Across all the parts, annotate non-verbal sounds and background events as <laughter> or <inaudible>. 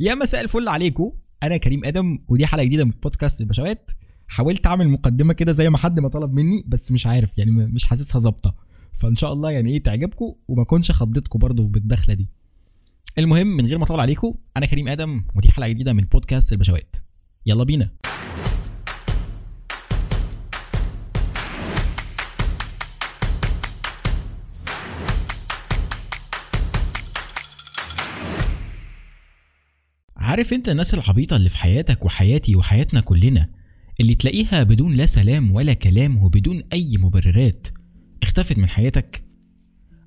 يا مساء الفل عليكم أنا كريم آدم ودي حلقة جديدة من بودكاست البشوات حاولت أعمل مقدمة كده زي ما حد ما طلب مني بس مش عارف يعني مش حاسسها ظابطة. فإن شاء الله يعني إيه تعجبكم وما أكونش خضتكم برضو بالدخلة دي. المهم من غير ما أطول عليكم أنا كريم آدم ودي حلقة جديدة من بودكاست البشوات يلا بينا. عارف انت الناس العبيطة اللي في حياتك وحياتي وحياتنا كلنا اللي تلاقيها بدون لا سلام ولا كلام وبدون أي مبررات اختفت من حياتك؟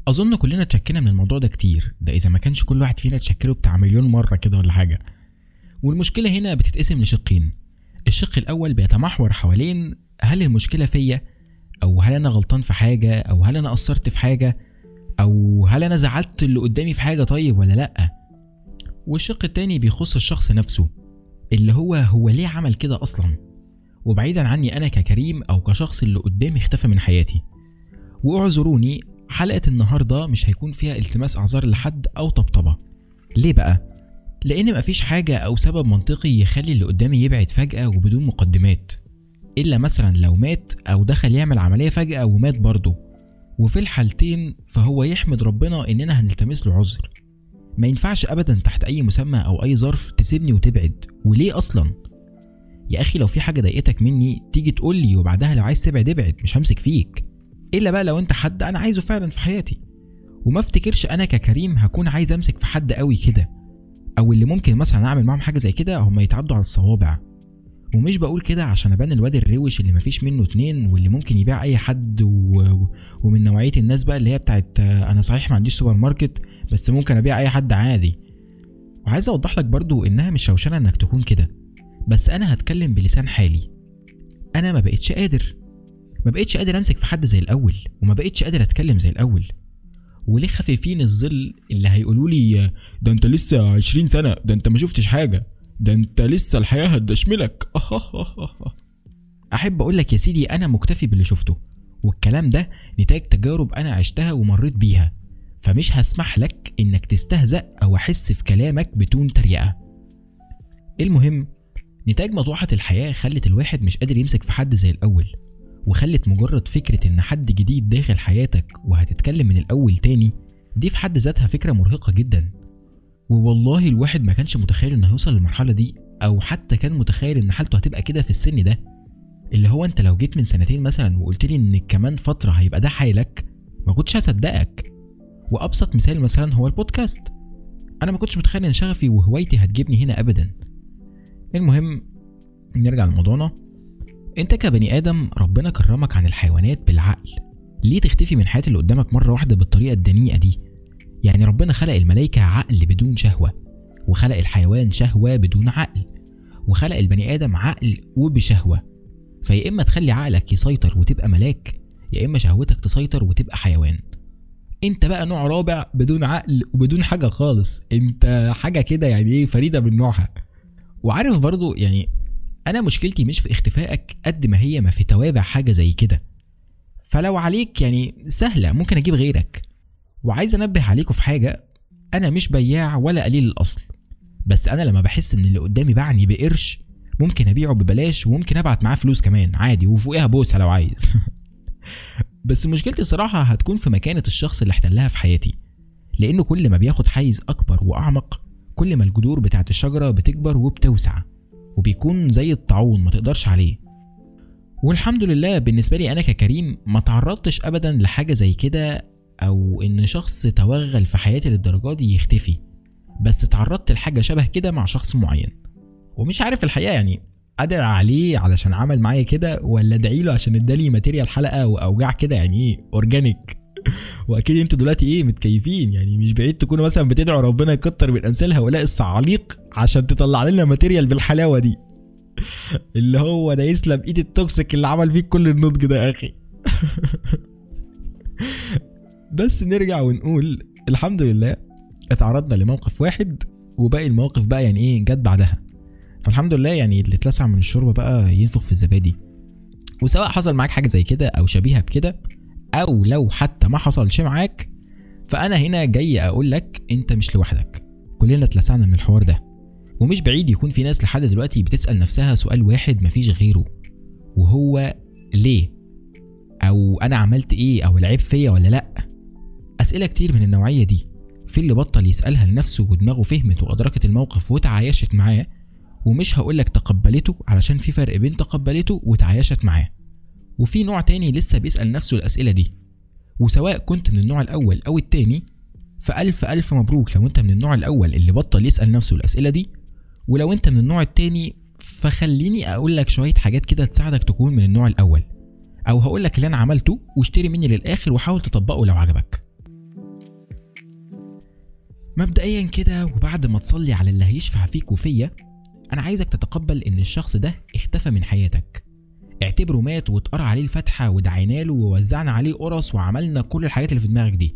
أظن كلنا اتشكينا من الموضوع ده كتير ده إذا ما كانش كل واحد فينا اتشكله بتاع مليون مرة كده ولا حاجة. والمشكلة هنا بتتقسم لشقين الشق الأول بيتمحور حوالين هل المشكلة فيا أو هل أنا غلطان في حاجة أو هل أنا قصرت في حاجة أو هل أنا زعلت اللي قدامي في حاجة طيب ولا لأ. والشق التاني بيخص الشخص نفسه اللي هو هو ليه عمل كده أصلا؟ وبعيدا عني أنا ككريم أو كشخص اللي قدامي اختفى من حياتي. واعذروني حلقة النهاردة مش هيكون فيها التماس أعذار لحد أو طبطبة. ليه بقى؟ لأن مفيش حاجة أو سبب منطقي يخلي اللي قدامي يبعد فجأة وبدون مقدمات. إلا مثلا لو مات أو دخل يعمل عملية فجأة ومات برضه. وفي الحالتين فهو يحمد ربنا إننا هنلتمس له عذر. ما ينفعش ابدا تحت أي مسمى أو أي ظرف تسيبني وتبعد. وليه أصلا؟ يا أخي لو في حاجة ضايقتك مني تيجي تقول لي وبعدها لو عايز تبعد ابعد مش همسك فيك. إلا بقى لو أنت حد أنا عايزه فعلا في حياتي. وما افتكرش أنا ككريم هكون عايز أمسك في حد قوي كده. أو اللي ممكن مثلا أعمل معاهم حاجة زي كده هم يتعدوا على الصوابع. ومش بقول كده عشان أبان الواد الروش اللي مفيش منه اتنين واللي ممكن يبيع أي حد و... ومن نوعية الناس بقى اللي هي بتاعت أنا صحيح ما عنديش سوبر ماركت بس ممكن أبيع أي حد عادي. وعايز أوضح لك برضو إنها مش شوشنة إنك تكون كده. بس أنا هتكلم بلسان حالي. أنا ما بقتش قادر. ما بقتش قادر أمسك في حد زي الأول وما بقتش قادر أتكلم زي الأول. وليه خفيفين الظل اللي هيقولوا لي ده أنت لسه 20 سنة ده أنت ما شفتش حاجة. ده انت لسه الحياة هتدشملك. <laughs> أحب أقول لك يا سيدي أنا مكتفي باللي شفته والكلام ده نتاج تجارب أنا عشتها ومريت بيها. فمش هسمح لك إنك تستهزأ أو أحس في كلامك بدون تريقة. المهم نتاج مطوحة الحياة خلت الواحد مش قادر يمسك في حد زي الأول وخلت مجرد فكرة إن حد جديد داخل حياتك وهتتكلم من الأول تاني دي في حد ذاتها فكرة مرهقة جدا. ووالله الواحد ما كانش متخيل إنه هيوصل للمرحلة دي أو حتى كان متخيل إن حالته هتبقى كده في السن ده. اللي هو أنت لو جيت من سنتين مثلا وقلت لي إن كمان فترة هيبقى ده حالك ما كنتش هصدقك. وأبسط مثال مثلا هو البودكاست. أنا ما كنتش متخيل إن شغفي وهوايتي هتجيبني هنا ابدا. المهم نرجع لموضوعنا. أنت كبني آدم ربنا كرمك عن الحيوانات بالعقل. ليه تختفي من حياة اللي قدامك مرة واحدة بالطريقة الدنيئة دي؟ يعني ربنا خلق الملائكة عقل بدون شهوة وخلق الحيوان شهوة بدون عقل وخلق البني آدم عقل وبشهوة. فيا إما تخلي عقلك يسيطر وتبقى ملاك يا إما شهوتك تسيطر وتبقى حيوان. أنت بقى نوع رابع بدون عقل وبدون حاجة خالص. أنت حاجة كده يعني إيه فريدة من نوعها. وعارف برضو يعني أنا مشكلتي مش في اختفائك قد ما هي ما في توابع حاجة زي كده. فلو عليك يعني سهلة ممكن أجيب غيرك. وعايز انبه عليكم في حاجة أنا مش بياع ولا قليل الأصل. بس أنا لما بحس إن اللي قدامي باعني بقرش ممكن أبيعه ببلاش وممكن أبعت معاه فلوس كمان عادي وفوقها بوسة لو عايز. <laughs> بس مشكلتي صراحة هتكون في مكانة الشخص اللي احتلها في حياتي. لأنه كل ما بياخد حيز أكبر وأعمق كل ما الجذور بتاعت الشجرة بتكبر وبتوسع وبيكون زي الطاعون ما تقدرش عليه. والحمد لله بالنسبة لي أنا ككريم ما تعرضتش أبدا لحاجة زي كده أو إن شخص توغل في حياتي للدرجة دي يختفي. بس تعرضت لحاجة شبه كده مع شخص معين. ومش عارف الحقيقة يعني أدعي عليه علشان عمل معايا كده ولا أدعي له عشان ادالي material حلقة واوجاع كده يعني إيه organic <laughs> وأكيد أنتوا دلوقتي إيه متكيفين يعني مش بعيد تكونوا مثلا بتدعوا ربنا يكتر من أمثال هؤلاء الصعاليق عشان تطلع لنا material بالحلاوة دي. <laughs> اللي هو ده يسلم إيد ال toxic اللي عمل فيك كل النضج ده يا أخي. <laughs> بس نرجع ونقول الحمد لله اتعرضنا لموقف واحد وباقي المواقف بقى يعني إيه جت بعدها. فالحمد لله يعني اللي اتلسع من الشوربة بقى ينفخ في الزبادي. وسواء حصل معاك حاجة زي كده أو شبيهة بكده أو لو حتى ما حصلش معاك فأنا هنا جاي أقول لك أنت مش لوحدك. كلنا اتلسعنا من الحوار ده. ومش بعيد يكون في ناس لحد دلوقتي بتسأل نفسها سؤال واحد مفيش غيره. وهو ليه؟ أو أنا عملت إيه؟ أو العيب فيا ولا لأ؟ أسئلة كتير من النوعية دي. في اللي بطل يسألها لنفسه ودماغه فهمت وأدركت الموقف وتعايشت معاه ومش هقولك تقبلته علشان في فرق بين تقبلته وتعايشت معاه. وفي نوع تاني لسه بيسأل نفسه الأسئلة دي. وسواء كنت من النوع الأول أو التاني فألف ألف مبروك لو أنت من النوع الأول اللي بطل يسأل نفسه الأسئلة دي. ولو أنت من النوع التاني فخليني أقول لك شوية حاجات كده تساعدك تكون من النوع الأول. أو هقول لك اللي أنا عملته واشتري مني للآخر وحاول تطبقه لو عجبك. مبدئيا كده وبعد ما تصلي على اللي هيشفع فيك وفيا أنا عايزك تتقبل إن الشخص ده اختفى من حياتك. اعتبره مات واتقرأ عليه الفاتحة ودعينا له ووزعنا عليه قرص وعملنا كل الحاجات اللي في دماغك دي.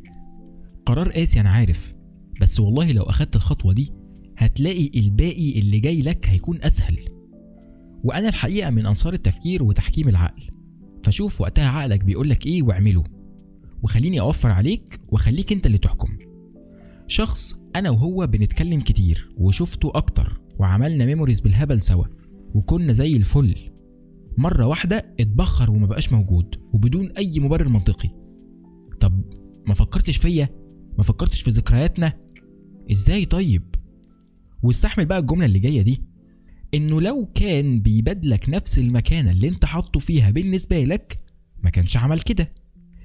قرار قاسي أنا عارف. بس والله لو أخدت الخطوة دي هتلاقي الباقي اللي جاي لك هيكون أسهل. وأنا الحقيقة من أنصار التفكير وتحكيم العقل. فشوف وقتها عقلك بيقولك إيه واعمله. وخليني أوفر عليك وخليك أنت اللي تحكم. شخص أنا وهو بنتكلم كتير وشفته أكتر وعملنا ميموريز بالهبل سوا وكنا زي الفل. مرة واحدة اتبخر وما بقاش موجود وبدون أي مبرر منطقي. طب ما فكرتش فيا؟ ما فكرتش في ذكرياتنا؟ إزاي طيب؟ واستحمل بقى الجملة اللي جاية دي. إنه لو كان بيبادلك نفس المكانة اللي أنت حاطه فيها بالنسبة لك ما كانش عمل كده.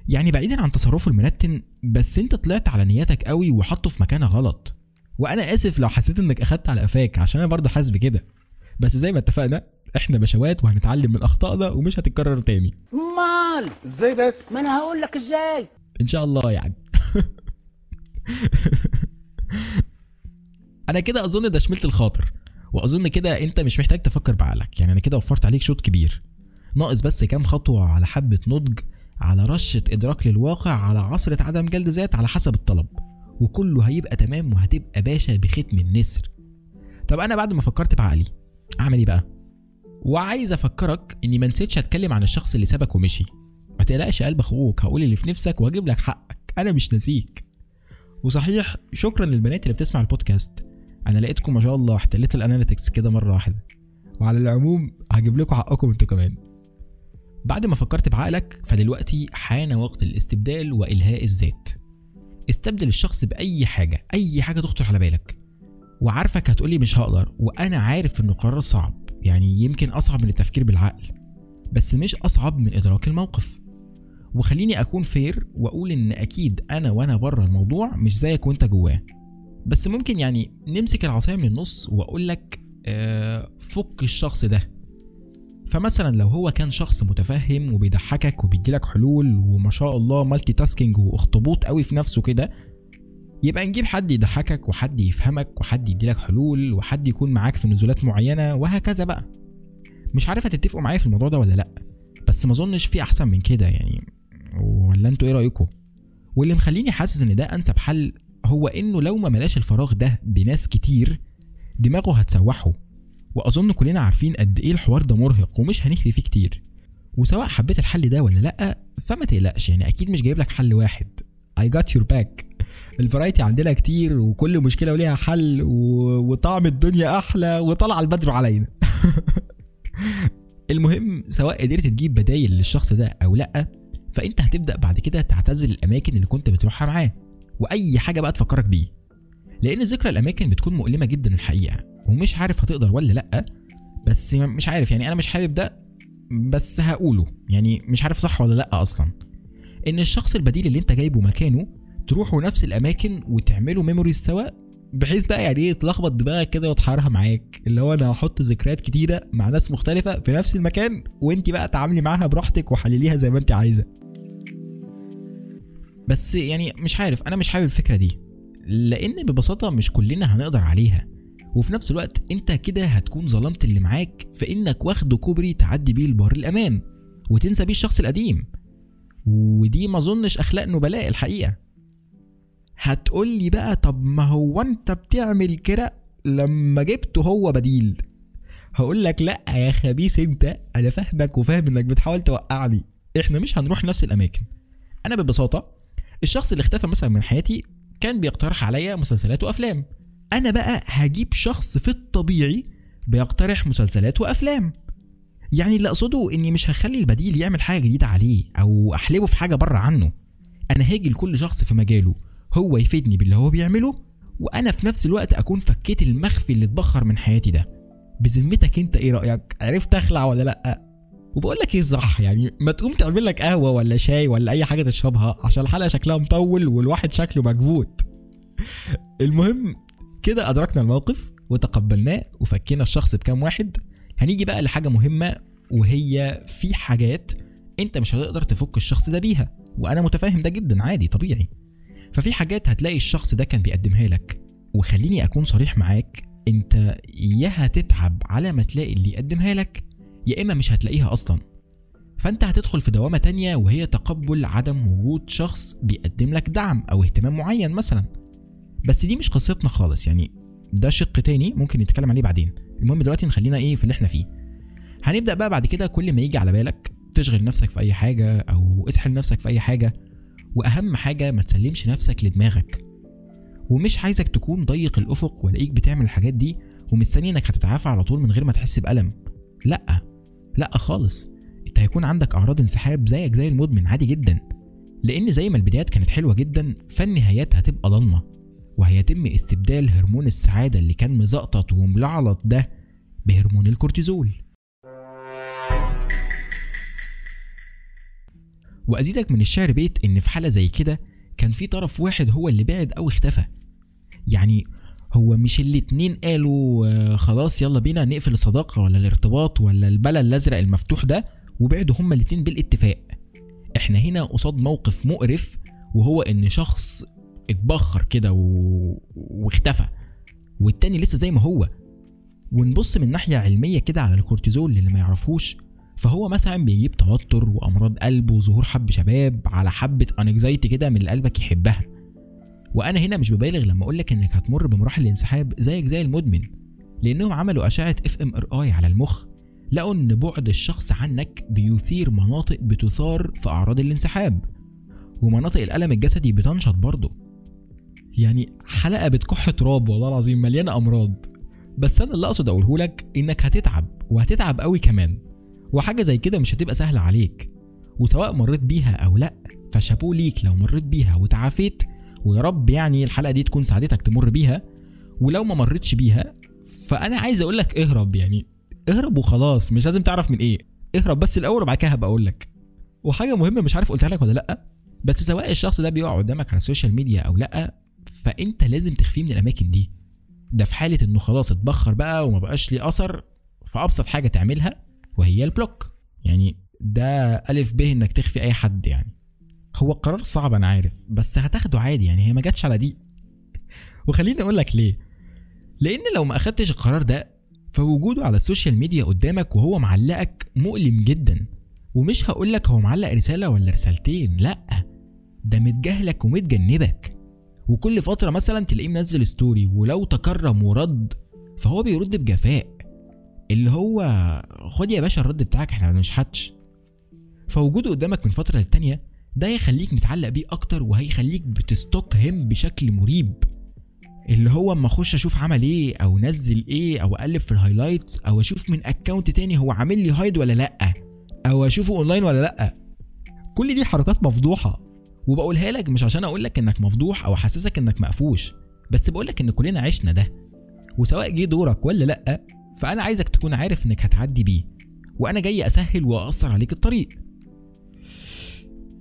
يعني بعيدا عن تصرفه المنتن بس أنت طلعت على نياتك قوي وحطه في مكانة غلط. وأنا آسف لو حسيت إنك أخدت على قفاك عشان أنا برضه حاسس بكده. بس زي ما اتفقنا إحنا بشوات وهنتعلم من أخطائنا ومش هتتكرر تاني. مال! إزاي بس؟ ما أنا هقول لك إزاي. إن شاء الله يعني. <laughs> أنا كده أظن ده شملت الخاطر. وأظن كده أنت مش محتاج تفكر بعقلك. يعني أنا كده وفرت عليك شوط كبير. ناقص بس كام خطوة على حبة نضج على رشة إدراك للواقع على عصرة عدم جلد ذات على حسب الطلب. وكله هيبقى تمام وهتبقى باشا بختم النسر. طب أنا بعد ما فكرت بعقلي أعمل إيه بقى؟ وعايز أفكرك إني ما نسيتش أتكلم عن الشخص اللي سابك ومشي. ما تقلقش قلب أخوك هقول اللي في نفسك واجيب لك حقك. أنا مش ناسيك وصحيح شكرا للبنات اللي بتسمع البودكاست. أنا لقيتكم ما شاء الله احتليت الأناليتكس كده مرة واحدة. وعلى العموم هجيب لكم حقكم أنتوا كمان. بعد ما فكرت بعقلك فدلوقتي حان وقت الاستبدال وإلهاء الذات. استبدل الشخص بأي حاجة أي حاجة تخطر على بالك. وعارفك هتقولي مش هقدر وأنا عارف إنه قرار صعب. يعني يمكن أصعب من التفكير بالعقل بس مش أصعب من إدراك الموقف. وخليني أكون fair وأقول إن أكيد أنا وأنا بره الموضوع مش زيك وأنت جواه. بس ممكن يعني نمسك العصاية من النص وأقول لك آه فك الشخص ده. فمثلا لو هو كان شخص متفهم وبيضحكك وبيديلك حلول وما شاء الله multitasking واخطبوط قوي في نفسه كده يبقى نجيب حد يضحكك وحد يفهمك وحد يديلك حلول وحد يكون معاك في نزولات معينة وهكذا بقى. مش عارف هتتفقوا معايا في الموضوع ده ولا لأ بس ما أظنش في أحسن من كده يعني. ولا أنتوا إيه رأيكم؟ واللي مخليني حاسس إن ده أنسب حل هو إنه لو ما ملاش الفراغ ده بناس كتير دماغه هتسوحه. وأظن كلنا عارفين قد إيه الحوار ده مرهق ومش هنهري فيه كتير. وسواء حبيت الحل ده ولا لأ فما تقلقش يعني أكيد مش جايب لك حل واحد. I got your back. الفرايتي عندنا كتير وكل مشكلة وليها حل و... وطعم الدنيا أحلى وطلع البدر علينا. <laughs> المهم سواء قدرت تجيب بدايل للشخص ده أو لأ فأنت هتبدأ بعد كده تعتزل الأماكن اللي كنت بتروحها معاه وأي حاجة بقى تفكرك بيه. لأن ذكرى الأماكن بتكون مؤلمة جدا الحقيقة. ومش عارف هتقدر ولا لأ بس مش عارف يعني أنا مش حابب ده بس هقوله يعني مش عارف صح ولا لأ أصلا. إن الشخص البديل اللي أنت جايبه مكانه تروحوا نفس الأماكن وتعملوا memories سوا بحيث بقى يعني إيه تلخبط دماغك كده وتحرها معاك. اللي هو أنا هحط ذكريات كتيرة مع ناس مختلفة في نفس المكان وانت بقى تعاملي معاها براحتك وحلليها زي ما انت عايزة. بس يعني مش عارف أنا مش حابب الفكرة دي لأن ببساطة مش كلنا هنقدر عليها. وفي نفس الوقت انت كده هتكون ظلمت اللي معاك في انك واخده كوبري تعدي بيه لبر الأمان وتنسى بيه الشخص القديم. ودي ما أظنش أخلاق نبلاء الحقيقة. هتقول لي بقى طب ما هو أنت بتعمل كده لما جبته هو بديل. هقول لك لأ يا خبيث أنت أنا فاهمك وفاهم إنك بتحاول توقعني. إحنا مش هنروح نفس الأماكن. أنا ببساطة الشخص اللي اختفى مثلا من حياتي كان بيقترح عليا مسلسلات وأفلام. أنا بقى هجيب شخص في الطبيعي بيقترح مسلسلات وأفلام. يعني اللي أقصده إني مش هخلي البديل يعمل حاجة جديدة عليه أو أحلبه في حاجة بره عنه. أنا هاجي لكل شخص في مجاله هو يفيدني باللي هو بيعمله وأنا في نفس الوقت أكون فكيت المخفي اللي اتبخر من حياتي ده. بذمتك أنت إيه رأيك؟ عرفت أخلع ولا لأ؟ وبقول لك إيه صح يعني ما تقوم تعمل لك قهوة ولا شاي ولا أي حاجة تشربها عشان الحلقة شكلها مطول والواحد شكله مكبوت. المهم كده أدركنا الموقف وتقبلناه وفكينا الشخص بكام واحد. هنيجي بقى لحاجة مهمة وهي في حاجات أنت مش هتقدر تفك الشخص ده بيها وأنا متفاهم ده جدا عادي طبيعي. ففي حاجات هتلاقي الشخص ده كان بيقدمها لك. وخليني أكون صريح معاك أنت يا هتتعب على ما تلاقي اللي يقدمها لك يا إما مش هتلاقيها أصلا. فأنت هتدخل في دوامة تانية وهي تقبل عدم وجود شخص بيقدم لك دعم أو اهتمام معين مثلا. بس دي مش قصتنا خالص يعني ده شق تاني ممكن نتكلم عليه بعدين. المهم دلوقتي نخلينا إيه في اللي إحنا فيه. هنبدأ بقى بعد كده كل ما يجي على بالك تشغل نفسك في أي حاجة أو اسحل نفسك في أي حاجة وأهم حاجة ما تسلمش نفسك لدماغك. ومش عايزك تكون ضيق الأفق والاقيك بتعمل الحاجات دي ومستني إنك هتتعافى على طول من غير ما تحس بألم. لأ لأ خالص. أنت هيكون عندك أعراض انسحاب زيك زي المدمن عادي جدا. لأن زي ما البدايات كانت حلوة جدا فالنهايات هتبقى ضلمة. وهيتم استبدال هرمون السعادة اللي كان مزقطط وملعلط ده بهرمون الكورتيزول. وأزيدك من الشعر بيت إن في حالة زي كده كان في طرف واحد هو اللي بعد أو اختفى. يعني هو مش الاتنين قالوا آه، خلاص يلا بينا نقفل الصداقة ولا الارتباط ولا البلا الأزرق المفتوح ده وبعدوا هما الاتنين بالاتفاق. إحنا هنا قصاد موقف مقرف وهو إن شخص اتبخر كده و... واختفى. والتاني لسه زي ما هو. ونبص من ناحية علمية كده على الكورتيزول اللي ما يعرفوش. فهو مثلا بيجيب توتر وأمراض قلب وظهور حب شباب على حبة انكزايتي كده من اللي قلبك يحبها. وأنا هنا مش ببالغ لما أقول لك إنك هتمر بمراحل الانسحاب زيك زي المدمن. لأنهم عملوا أشعة fMRI على المخ. لقوا إن بعد الشخص عنك بيثير مناطق بتثار في أعراض الانسحاب. ومناطق الألم الجسدي بتنشط برضه. يعني حلقة بتكح تراب والله العظيم مليانة أمراض. بس أنا اللي أقصد أقوله لك إنك هتتعب وهتتعب قوي كمان. وحاجة زي كده مش هتبقى سهلة عليك. وسواء مريت بيها أو لأ فشابوه ليك لو مريت بيها وتعافيت. ويا رب يعني الحلقة دي تكون ساعدتك تمر بيها. ولو ما مرتش بيها فأنا عايز أقول لك اهرب يعني. اهرب وخلاص مش لازم تعرف من إيه. اهرب بس الأول وبعد كده هبقى أقول لك. وحاجة مهمة مش عارف قلتها لك ولا لأ. بس سواء الشخص ده بيقع قدامك على ال social media أو لأ فأنت لازم تخفيه من الأماكن دي. ده في حالة إنه خلاص اتبخر بقى وما بقاش ليه أثر فأبسط حاجة تعملها وهي ال block. يعني ده ألف ب إنك تخفي أي حد يعني. هو القرار صعب أنا عارف بس هتاخده عادي يعني هي ما جاتش على دي وخليني أقول لك ليه. لأن لو ما أخدتش القرار ده فوجوده على ال social media قدامك وهو معلقك مؤلم جدا. ومش هقول لك هو معلق رسالة ولا رسالتين لأ. ده متجاهلك ومتجنبك. وكل فترة مثلا تلاقيه منزل story ولو تكرم ورد فهو بيرد بجفاء. اللي هو خد يا باشا الرد بتاعك إحنا ما بنشحتش فوجوده قدامك من فترة للتانية ده هيخليك متعلق بيه أكتر وهيخليك بت stalk هم بشكل مريب. اللي هو أما أخش أشوف عمل إيه أو نزل إيه أو أقلب في ال highlights أو أشوف من account تاني هو عامل لي hide ولا لأ أو أشوفه اونلاين ولا لأ. كل دي حركات مفضوحة. وبقولها لك مش عشان أقول لك إنك مفضوح أو أحسسك إنك مقفوش بس بقول لك إن كلنا عشنا ده. وسواء جه دورك ولا لأ فأنا عايزك تكون عارف إنك هتعدي بيه. وأنا جاي أسهل واقصر عليك الطريق.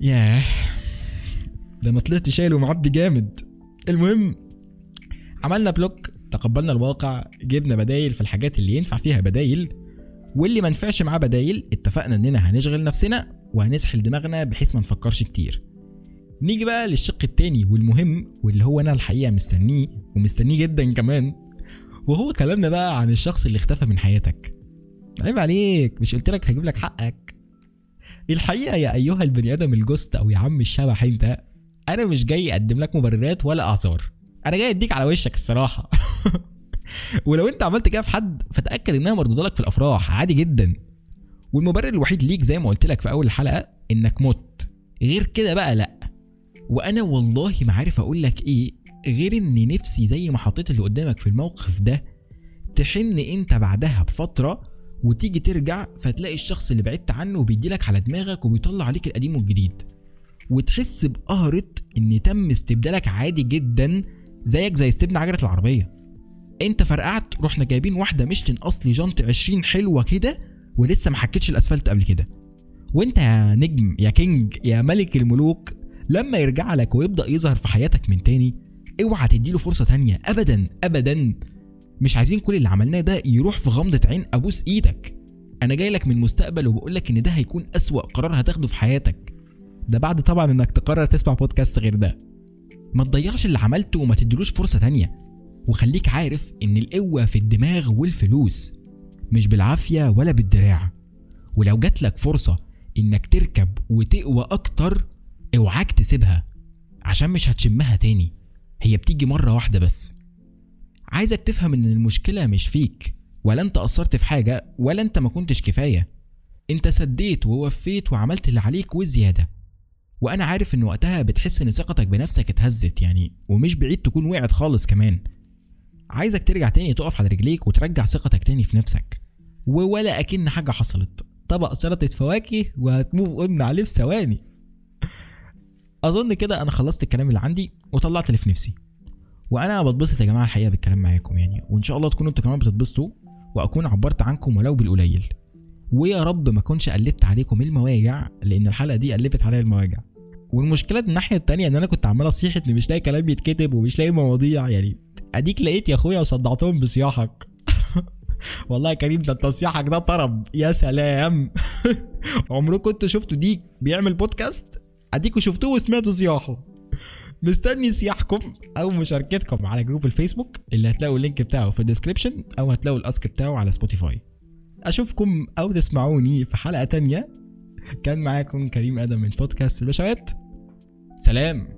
ياه ده أنا طلعت شايل ومعبي جامد. المهم عملنا بلوك تقبلنا الواقع جبنا بدايل في الحاجات اللي ينفع فيها بدايل واللي ما نفعش معاه بدايل اتفقنا إننا هنشغل نفسنا وهنسحل دماغنا بحيث ما نفكرش كتير. نيجي بقى للشق التاني والمهم واللي هو أنا الحقيقة مستنيه ومستنيه جدا كمان وهو كلامنا بقى عن الشخص اللي اختفى من حياتك. عيب عليك مش قلت لك هجيب لك حقك. الحقيقة يا أيها البني آدم الجوست أو يا عم الشبح أنت أنا مش جاي أقدم لك مبررات ولا أعذار. أنا جاي أديك على وشك الصراحة. <laughs> ولو أنت عملت كده في حد فتاكد إنها مردودة لك في الأفراح عادي جدا. والمبرر الوحيد ليك زي ما قلت لك في أول الحلقة إنك مت. غير كده بقى لأ. وأنا والله ما عارف أقول لك إيه غير ان نفسي زي ما حطيت اللي قدامك في الموقف ده تحن أنت بعدها بفترة وتيجي ترجع فتلاقي الشخص اللي بعدت عنه بيديلك على دماغك وبيطلع عليك القديم والجديد. وتحس بقهرة إن تم استبدالك عادي جدا زيك زي استبدال عجلة العربية. أنت فرقعت رحنا جايبين واحدة ميشلين أصلي جنط 20 حلوة كده ولسه ما حكيتش الأسفلت قبل كده. وأنت يا نجم يا كينج يا ملك الملوك لما يرجع لك ويبدأ يظهر في حياتك من تاني اوعى تديله فرصة تانية ابدا ابدا. مش عايزين كل اللي عملناه ده يروح في غمضة عين أبوس إيدك. أنا جاي لك من المستقبل وبقول لك إن ده هيكون أسوأ قرار هتاخده في حياتك. ده بعد طبعا إنك تقرر تسمع بودكاست غير ده. ما تضيعش اللي عملته وما تديلوش فرصة تانية. وخليك عارف إن القوة في الدماغ والفلوس مش بالعافية ولا بالدراع. ولو جات لك فرصة إنك تركب وتقوى أكتر اوعاك تسيبها عشان مش هتشمها تاني. هي بتيجي مرة واحدة بس. عايزك تفهم إن المشكلة مش فيك ولا أنت قصرت في حاجة ولا أنت ما كنتش كفاية. أنت سديت ووفيت وعملت اللي عليك وزيادة. وأنا عارف إن وقتها بتحس إن ثقتك بنفسك اتهزت يعني ومش بعيد تكون وقعت خالص كمان. عايزك ترجع تاني تقف على رجليك وترجع ثقتك تاني في نفسك. وولا أكن حاجة حصلت. طبق سلطة فواكه وهتموف اون عليه في ثواني. أظن كده أنا خلصت الكلام اللي عندي وطلعت اللي في نفسي. وأنا بتبسط يا جماعة الحقيقة بالكلام معاكم يعني وإن شاء الله تكونوا أنتوا كمان بتتبسطوا وأكون عبرت عنكم ولو بالقليل. ويا رب ما أكونش قلبت عليكم المواجع لأن الحلقة دي قلبت عليا المواجع. والمشكلة الناحية التانية إن أنا كنت عمال أصيح إن مش لاقي كلام يتكتب ومش لاقي مواضيع يعني أديك لقيت يا أخويا وصدعتهم بصياحك. <laughs> والله يا كريم ده أنت صياحك ده طرب يا سلام. <laughs> عمركم كنت شفتوا ديك بيعمل بودكاست أديكوا شفتوه وسمعتوا صياحه. مستني صياحكم أو مشاركتكم على group الفيسبوك اللي هتلاقوا ال link بتاعه في ال description أو هتلاقوا ال ask بتاعه على سبوتيفاي. أشوفكم أو تسمعوني في حلقة تانية. كان معاكم كريم آدم من بودكاست البشوات سلام.